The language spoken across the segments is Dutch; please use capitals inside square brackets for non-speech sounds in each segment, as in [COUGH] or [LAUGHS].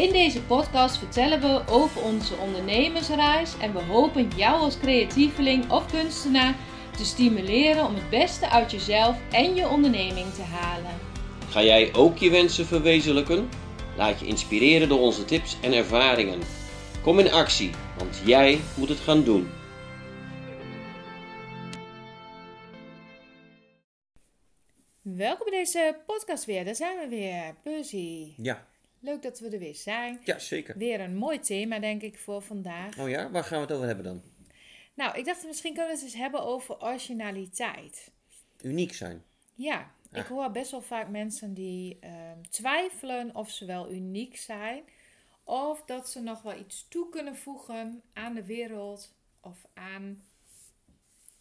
In deze podcast vertellen we over onze ondernemersreis en we hopen jou als creatieveling of kunstenaar te stimuleren om het beste uit jezelf en je onderneming te halen. Ga jij ook je wensen verwezenlijken? Laat je inspireren door onze tips en ervaringen. Kom in actie, want jij moet het gaan doen. Welkom bij deze podcast weer. Daar zijn we weer, Percy. Ja, Leuk dat we er weer zijn. ja zeker. Weer een mooi thema, denk ik, voor vandaag. Oh ja, waar gaan we het over hebben dan? Nou, ik dacht misschien kunnen we het eens hebben over originaliteit. Uniek zijn. Ja, ik Ah. hoor best wel vaak mensen die ehm, twijfelen of ze wel uniek zijn. Of dat ze nog wel iets toe kunnen voegen aan de wereld of aan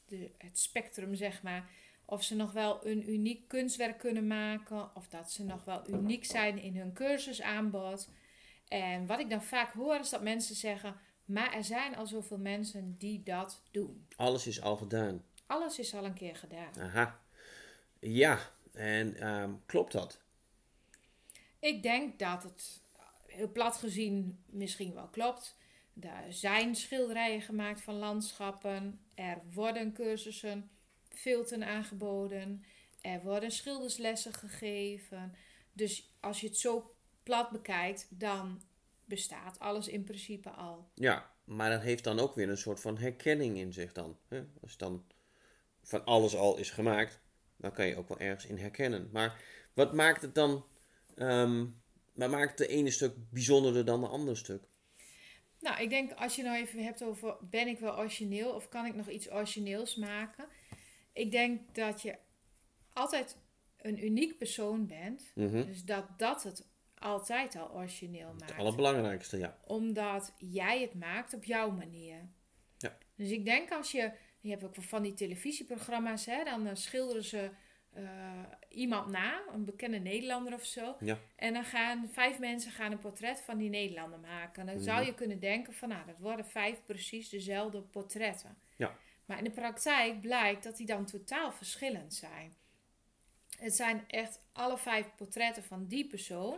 de, het spectrum, zeg maar. Of ze nog wel een uniek kunstwerk kunnen maken. Of dat ze nog wel uniek zijn in hun cursusaanbod. En wat ik dan vaak hoor is dat mensen zeggen... Maar er zijn al zoveel mensen die dat doen. Alles is al gedaan. Alles is al een keer gedaan. Aha. Ja, en ehm, klopt dat? Ik denk dat het heel plat gezien misschien wel klopt. Er zijn schilderijen gemaakt van landschappen. Er worden cursussen, filten aangeboden. Er worden schilderslessen gegeven. Dus als je het zo plat bekijkt, dan bestaat alles in principe al. Ja, maar dat heeft dan ook weer een soort van herkenning in zich dan. Hè? Als dan van alles al is gemaakt, dan kan je ook wel ergens in herkennen. Maar wat maakt het dan, wat maakt de ene stuk bijzonderder dan de andere stuk? Nou, ik denk als je nou even hebt over ben ik wel origineel of kan ik nog iets origineels maken? Ik denk dat je altijd een uniek persoon bent. Mhm. Dus dat dat het altijd al origineel Het maakt. allerbelangrijkste, ja. Omdat jij het maakt op jouw manier. Ja. Dus ik denk als je... Je hebt ook van die televisieprogramma's, hè. Dan eh, schilderen ze eh, iemand na. Een bekende Nederlander of zo. Ja. En dan gaan vijf mensen gaan een portret van die Nederlander maken. Dan zou Mhm. je kunnen denken van... Nou, dat worden vijf precies dezelfde portretten. Ja. Maar in de praktijk blijkt dat die dan totaal verschillend zijn. Het zijn echt alle vijf portretten van die persoon.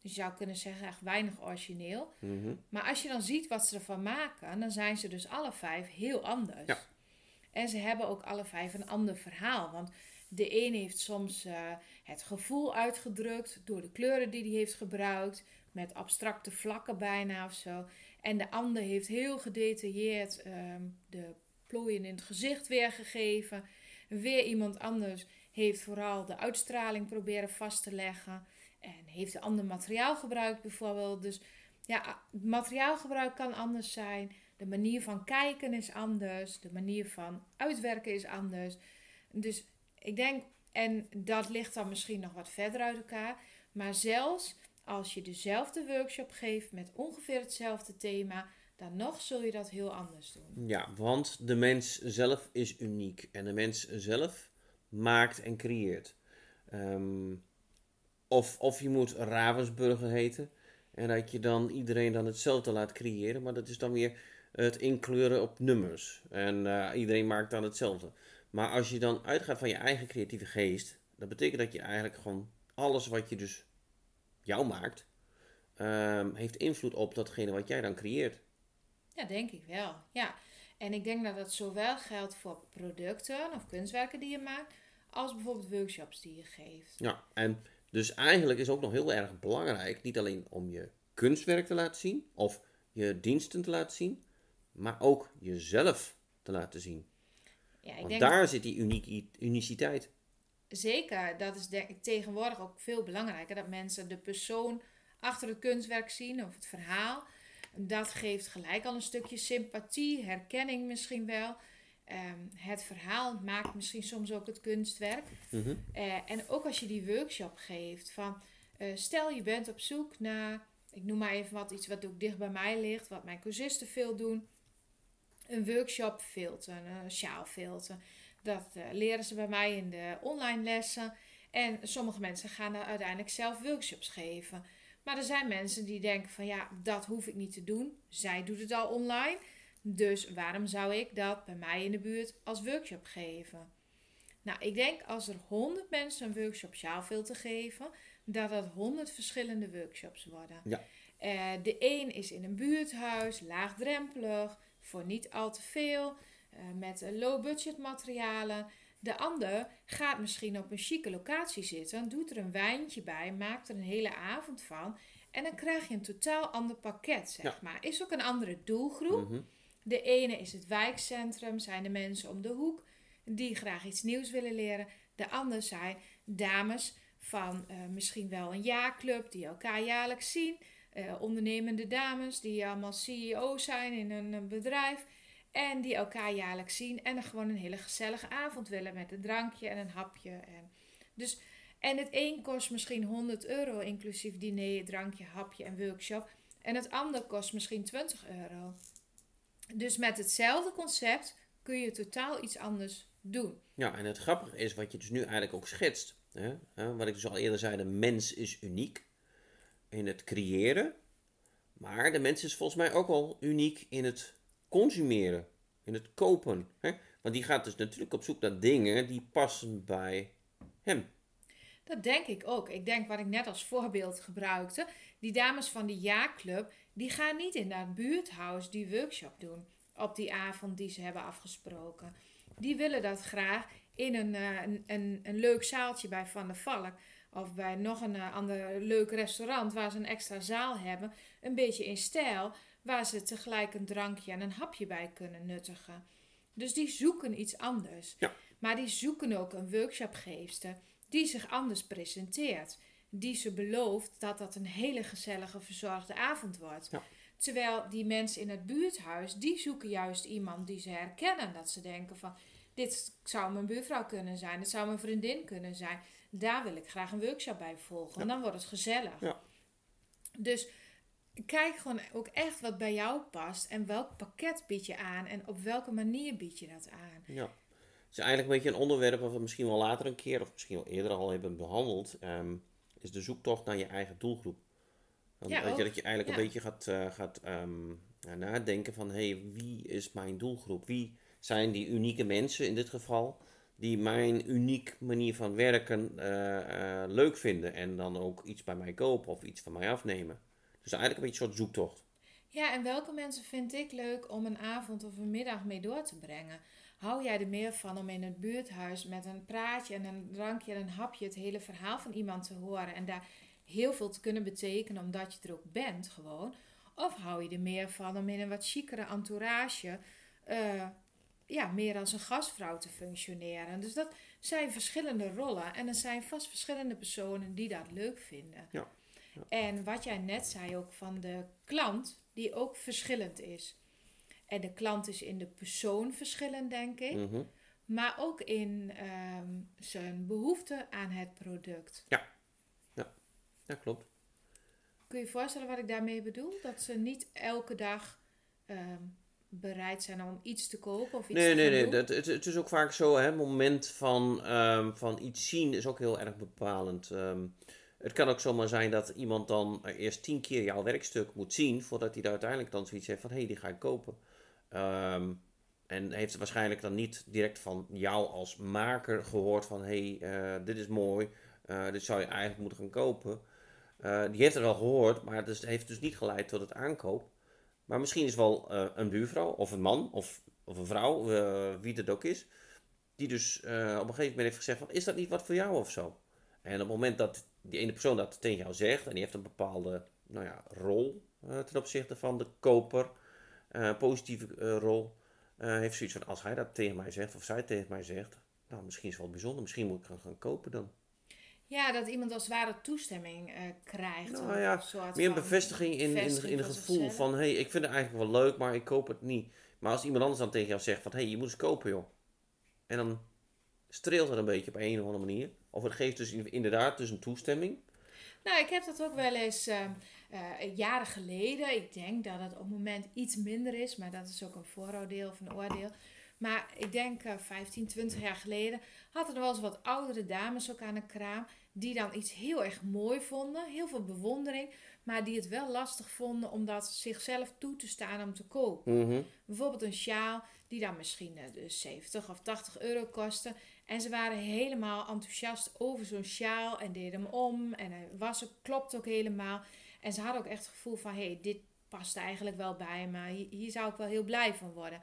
Dus je zou kunnen zeggen echt weinig origineel. Mhm. Maar als je dan ziet wat ze ervan maken, dan zijn ze dus alle vijf heel anders. Ja. En ze hebben ook alle vijf een ander verhaal. Want de een heeft soms eh, het gevoel uitgedrukt door de kleuren die hij heeft gebruikt, met abstracte vlakken bijna of zo. En de ander heeft heel gedetailleerd ehm, de plooien in het gezicht weergegeven. Weer iemand anders heeft vooral de uitstraling proberen vast te leggen. En heeft een ander materiaal gebruikt bijvoorbeeld. Dus ja, materiaalgebruik kan anders zijn. De manier van kijken is anders. De manier van uitwerken is anders. Dus ik denk, en dat ligt dan misschien nog wat verder uit elkaar. Maar zelfs als je dezelfde workshop geeft met ongeveer hetzelfde thema, dan nog zul je dat heel anders doen. Ja, want de mens zelf is uniek. En de mens zelf maakt en creëert. Ehm, of, of je moet Ravensburger heten. En dat je dan iedereen dan hetzelfde laat creëren. Maar dat is dan weer het inkleuren op nummers. En eh, iedereen maakt dan hetzelfde. Maar als je dan uitgaat van je eigen creatieve geest. Dat betekent dat je eigenlijk gewoon alles wat je dus jou maakt. ehm, heeft invloed op datgene wat jij dan creëert. Ja, denk ik wel. Ja. En ik denk dat dat zowel geldt voor producten of kunstwerken die je maakt, als bijvoorbeeld workshops die je geeft. Ja, en dus eigenlijk is ook nog heel erg belangrijk, niet alleen om je kunstwerk te laten zien of je diensten te laten zien, maar ook jezelf te laten zien. Ja, ik Want denk daar zit die uniek, uniciteit. zeker, dat is denk ik tegenwoordig ook veel belangrijker, dat mensen de persoon achter het kunstwerk zien of het verhaal. Dat geeft gelijk al een stukje sympathie, herkenning misschien wel. Ehm, het verhaal maakt misschien soms ook het kunstwerk. Mhm. Eh, en ook als je die workshop geeft, van eh, stel je bent op zoek naar, ik noem maar even wat, iets wat ook dicht bij mij ligt, wat mijn cursisten veel doen. een workshop filten, een sjaal filten. Dat eh, leren ze bij mij in de online lessen. En sommige mensen gaan uiteindelijk zelf workshops geven. Maar er zijn mensen die denken van ja, dat hoef ik niet te doen. Zij doet het al online. Dus waarom zou ik dat bij mij in de buurt als workshop geven? Nou, ik denk als er 100 mensen een workshop sjaalfilter geven, dat dat 100 verschillende workshops worden. Ja. Eh, de een is in een buurthuis, laagdrempelig, voor niet al te veel, uh, met low budget materialen. De ander gaat misschien op een chique locatie zitten, doet er een wijntje bij, maakt er een hele avond van. En dan krijg je een totaal ander pakket, zeg maar. Is ook een andere doelgroep. Mhm. De ene is het wijkcentrum, zijn de mensen om de hoek die graag iets nieuws willen leren. De ander zijn dames van uh, misschien wel een jaarclub die elkaar jaarlijks zien. Uh, ondernemende dames die allemaal CEO zijn in een bedrijf. En die elkaar jaarlijks zien en er gewoon een hele gezellige avond willen met een drankje en een hapje. En, dus, en het een kost misschien 100 euro inclusief diner, drankje, hapje en workshop. En het ander kost misschien 20 euro. Dus met hetzelfde concept kun je totaal iets anders doen. Ja, en het grappige is wat je dus nu eigenlijk ook schetst. Hè? Wat ik dus al eerder zei, de mens is uniek in het creëren. Maar de mens is volgens mij ook wel uniek in het consumeren, in het kopen. Hè? Want die gaat dus natuurlijk op zoek naar dingen die passen bij hem. Dat denk ik ook. Ik denk wat ik net als voorbeeld gebruikte. Die dames van die jaarclub, die gaan niet in dat buurthuis die workshop doen. Op die avond die ze hebben afgesproken. Die willen dat graag in een, uh, een, een, een, leuk zaaltje bij Van der Valk. Of bij nog een uh, ander leuk restaurant waar ze een extra zaal hebben. Een beetje in stijl waar ze tegelijk een drankje en een hapje bij kunnen nuttigen. Dus die zoeken iets anders. Ja. Maar die zoeken ook een workshopgeefster die zich anders presenteert. Die ze belooft dat dat een hele gezellige, verzorgde avond wordt. Ja. Terwijl die mensen in het buurthuis, die zoeken juist iemand die ze herkennen. Dat ze denken van, dit zou mijn buurvrouw kunnen zijn, dit zou mijn vriendin kunnen zijn. Daar wil ik graag een workshop bij volgen. En dan wordt het gezellig. Ja. Dus kijk gewoon ook echt wat bij jou past en welk pakket bied je aan en op welke manier bied je dat aan. Ja. Het is eigenlijk een beetje een onderwerp wat we misschien wel later een keer, of misschien wel eerder al hebben behandeld, ehm, is de zoektocht naar je eigen doelgroep. Ja, weet je, dat je eigenlijk Ja. een beetje gaat, eh, gaat ehm, nadenken van, hé, hey, wie is mijn doelgroep? Wie zijn die unieke mensen in dit geval, die mijn uniek manier van werken eh, eh, leuk vinden en dan ook iets bij mij kopen of iets van mij afnemen? Dus eigenlijk een beetje een soort zoektocht. Ja, en welke mensen vind ik leuk om een avond of een middag mee door te brengen? Hou jij er meer van om in het buurthuis met een praatje en een drankje en een hapje het hele verhaal van iemand te horen en daar heel veel te kunnen betekenen omdat je er ook bent gewoon? Of hou je er meer van om in een wat chicere entourage eh, ja, meer als een gastvrouw te functioneren? Dus dat zijn verschillende rollen en er zijn vast verschillende personen die dat leuk vinden. Ja. En wat jij net zei ook van de klant, die ook verschillend is. En de klant is in de persoon verschillend, denk ik. Mhm. Maar ook in ehm, zijn behoefte aan het product. Ja, klopt. Kun je je voorstellen wat ik daarmee bedoel? Dat ze niet elke dag ehm, bereid zijn om iets te kopen of iets Nee, te nee, nee. doen? Dat, het, het is ook vaak zo, hè. Het moment van, ehm, van iets zien is ook heel erg bepalend. Ehm, het kan ook zomaar zijn dat iemand dan eerst tien keer jouw werkstuk moet zien... voordat hij er uiteindelijk dan zoiets heeft van... hé, hey, die ga ik kopen. Ehm, en heeft waarschijnlijk dan niet direct van jou als maker gehoord van... hé, hey, eh, dit is mooi, eh, dit zou je eigenlijk moeten gaan kopen. Eh, die heeft het wel gehoord, maar het heeft dus niet geleid tot het aankoop. Maar misschien is wel een buurvrouw of een man of, of een vrouw, wie het ook is, die dus op een gegeven moment heeft gezegd van, is dat niet wat voor jou of zo? En op het moment dat die ene persoon dat tegen jou zegt, en die heeft een bepaalde nou ja, rol eh, ten opzichte van de koper, eh, positieve eh, rol, heeft zoiets van, als hij dat tegen mij zegt of zij tegen mij zegt, nou misschien is het wel bijzonder, misschien moet ik gaan, gaan kopen dan. Ja, dat iemand als het ware toestemming krijgt. Nou ja, Meer een bevestiging in, in, in van gevoel van, hé, hey, ik vind het eigenlijk wel leuk, maar ik koop het niet. Maar als iemand anders dan tegen jou zegt van, hé, hey, je moet eens kopen, joh. En dan streelt het een beetje op een of andere manier. Of het geeft dus in- inderdaad dus een toestemming. Nou, ik heb dat ook wel eens uh, uh, jaren geleden. Ik denk dat het op het moment iets minder is, maar dat is ook een vooroordeel of een oordeel. Maar ik denk uh, 15, 20 jaar geleden hadden er wel eens wat oudere dames ook aan de kraam. Die dan iets heel erg mooi vonden. Heel veel bewondering. Maar die het wel lastig vonden om dat zichzelf toe te staan om te kopen. Mhm. Bijvoorbeeld een sjaal die dan misschien uh, dus 70 of 80 euro kostte. En ze waren helemaal enthousiast over zo'n sjaal en deden hem om. En hij was ook, klopt ook helemaal. En ze hadden ook echt het gevoel van, hé, hey, dit past eigenlijk wel bij me. Hier, hier zou ik wel heel blij van worden.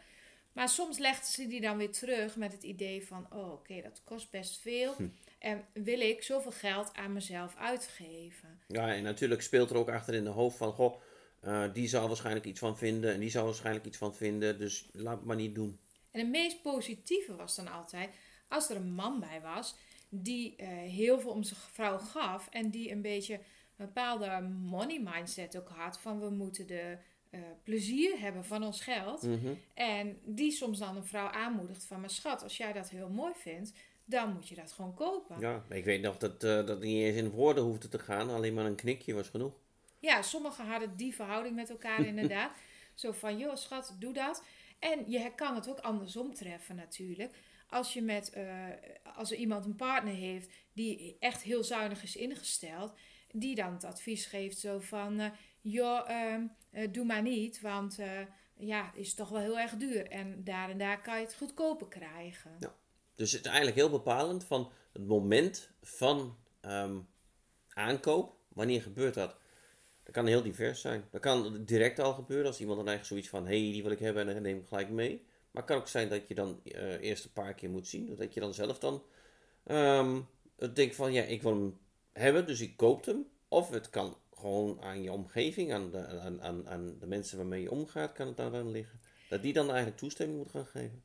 Maar soms legden ze die dan weer terug met het idee van, oh oké, dat kost best veel. Hm. En wil ik zoveel geld aan mezelf uitgeven? Ja, en natuurlijk speelt er ook achter in de hoofd van, goh, uh, die zal waarschijnlijk iets van vinden en die zal waarschijnlijk iets van vinden, dus laat het maar niet doen. En het meest positieve was dan altijd, als er een man bij was, die uh, heel veel om zijn vrouw gaf en die een beetje een bepaalde money mindset ook had van we moeten de uh, plezier hebben van ons geld. Mm -hmm. En die soms dan een vrouw aanmoedigt van, maar schat, als jij dat heel mooi vindt, dan moet je dat gewoon kopen. Ja, ik weet nog dat dat niet eens in woorden hoefde te gaan, alleen maar een knikje was genoeg. Ja, sommigen hadden die verhouding met elkaar [LAUGHS] inderdaad. Zo van, joh schat, doe dat. En je kan het ook andersom treffen natuurlijk. Als, je met, uh, als er iemand een partner heeft die echt heel zuinig is ingesteld, die dan het advies geeft zo van, uh, joh, uh, doe maar niet, want ja, is toch wel heel erg duur. En daar en daar kan je het goedkoper krijgen. Ja. Dus het is eigenlijk heel bepalend van het moment van um, aankoop. Wanneer gebeurt dat? Dat kan heel divers zijn. Dat kan direct al gebeuren als iemand dan eigenlijk zoiets van: hé, hey, die wil ik hebben en dan neem ik gelijk mee. Maar het kan ook zijn dat je dan uh, eerst een paar keer moet zien. Dat je dan zelf dan um, denkt van: ja, ik wil hem hebben, dus ik koop hem. Of het kan gewoon aan je omgeving, aan de, aan, aan, aan de mensen waarmee je omgaat, kan het daar dan liggen. Dat die dan eigenlijk toestemming moet gaan geven.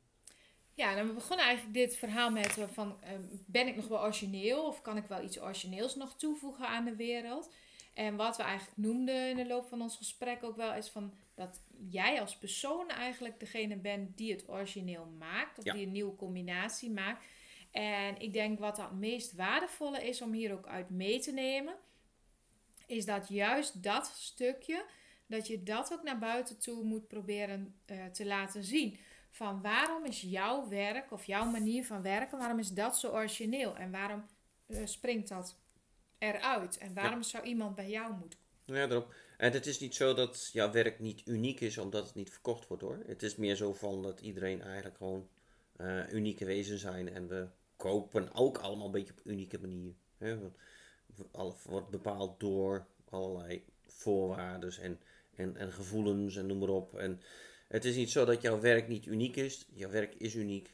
Ja, dan we begonnen eigenlijk dit verhaal met van, uh, ben ik nog wel origineel of kan ik wel iets origineels nog toevoegen aan de wereld? En wat we eigenlijk noemden in de loop van ons gesprek ook wel is van dat jij als persoon eigenlijk degene bent die het origineel maakt of ja. die een nieuwe combinatie maakt. En ik denk wat het meest waardevolle is om hier ook uit mee te nemen, is dat juist dat stukje, dat je dat ook naar buiten toe moet proberen uh, te laten zien van waarom is jouw werk of jouw manier van werken, waarom is dat zo origineel en waarom uh, springt dat eruit en waarom ja. zou iemand bij jou moeten? Ja, daarom. En het is niet zo dat jouw werk niet uniek is omdat het niet verkocht wordt hoor. Het is meer zo van dat iedereen eigenlijk gewoon uh, unieke wezens zijn en we kopen ook allemaal een beetje op unieke manier. Hè? Alles wordt bepaald door allerlei voorwaarden en, en, en gevoelens en noem maar op. En, het is niet zo dat jouw werk niet uniek is. Jouw werk is uniek.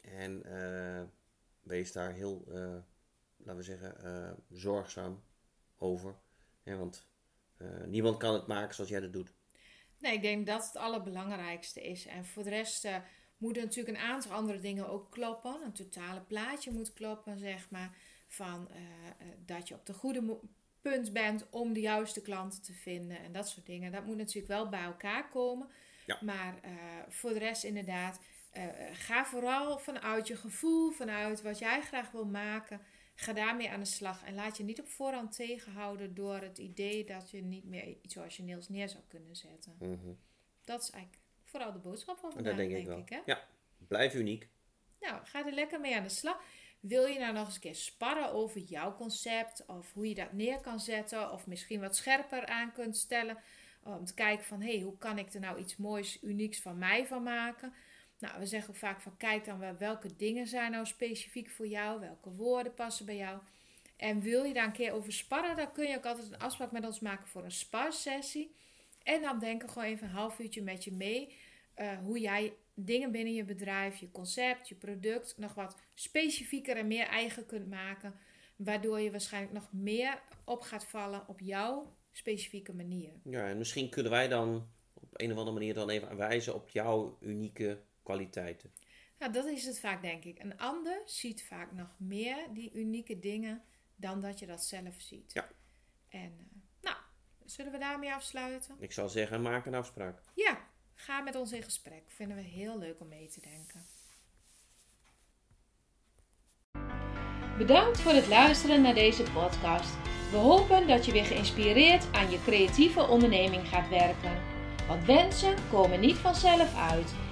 En uh, wees daar heel, uh, laten we zeggen, uh, zorgzaam over. Ja, want niemand kan het maken zoals jij dat doet. Nee, ik denk dat het het allerbelangrijkste is. En voor de rest moeten natuurlijk een aantal andere dingen ook kloppen. Een totale plaatje moet kloppen, zeg maar. Van dat je op de goede punt bent om de juiste klanten te vinden. En dat soort dingen. Dat moet natuurlijk wel bij elkaar komen. Ja. Maar uh, voor de rest inderdaad, uh, ga vooral vanuit je gevoel, vanuit wat jij graag wil maken. Ga daarmee aan de slag. En laat je niet op voorhand tegenhouden door het idee dat je niet meer iets origineels neer zou kunnen zetten. Mm -hmm. Dat is eigenlijk vooral de boodschap van dat vandaag, denk, denk ik wel. ik. Hè? Ja, blijf uniek. Nou, ga er lekker mee aan de slag. Wil je nou nog eens een keer sparren over jouw concept of hoe je dat neer kan zetten of misschien wat scherper aan kunt stellen? Om te kijken van, hé, hey, hoe kan ik er nou iets moois, unieks van mij van maken? Nou, we zeggen vaak van, kijk dan wel welke dingen zijn nou specifiek voor jou, welke woorden passen bij jou. En wil je daar een keer over sparren, dan kun je ook altijd een afspraak met ons maken voor een sparsessie. En dan denken gewoon even een half uurtje met je mee, uh, hoe jij dingen binnen je bedrijf, je concept, je product, nog wat specifieker en meer eigen kunt maken. Waardoor je waarschijnlijk nog meer op gaat vallen op jouw specifieke manier. Ja, en misschien kunnen wij dan op een of andere manier dan even wijzen op jouw unieke kwaliteiten. Nou, dat is het vaak, denk ik. Een ander ziet vaak nog meer die unieke dingen dan dat je dat zelf ziet. Ja. En uh, nou, zullen we daarmee afsluiten? Ik zou zeggen, maak een afspraak. Ja, ga met ons in gesprek. Vinden we heel leuk om mee te denken. Bedankt voor het luisteren naar deze podcast. We hopen dat je weer geïnspireerd aan je creatieve onderneming gaat werken. Want wensen komen niet vanzelf uit.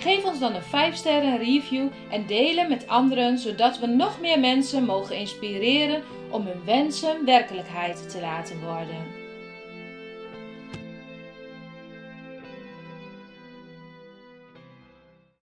Geef ons dan een 5 sterren review en deel hem met anderen, zodat we nog meer mensen mogen inspireren om hun wensen werkelijkheid te laten worden.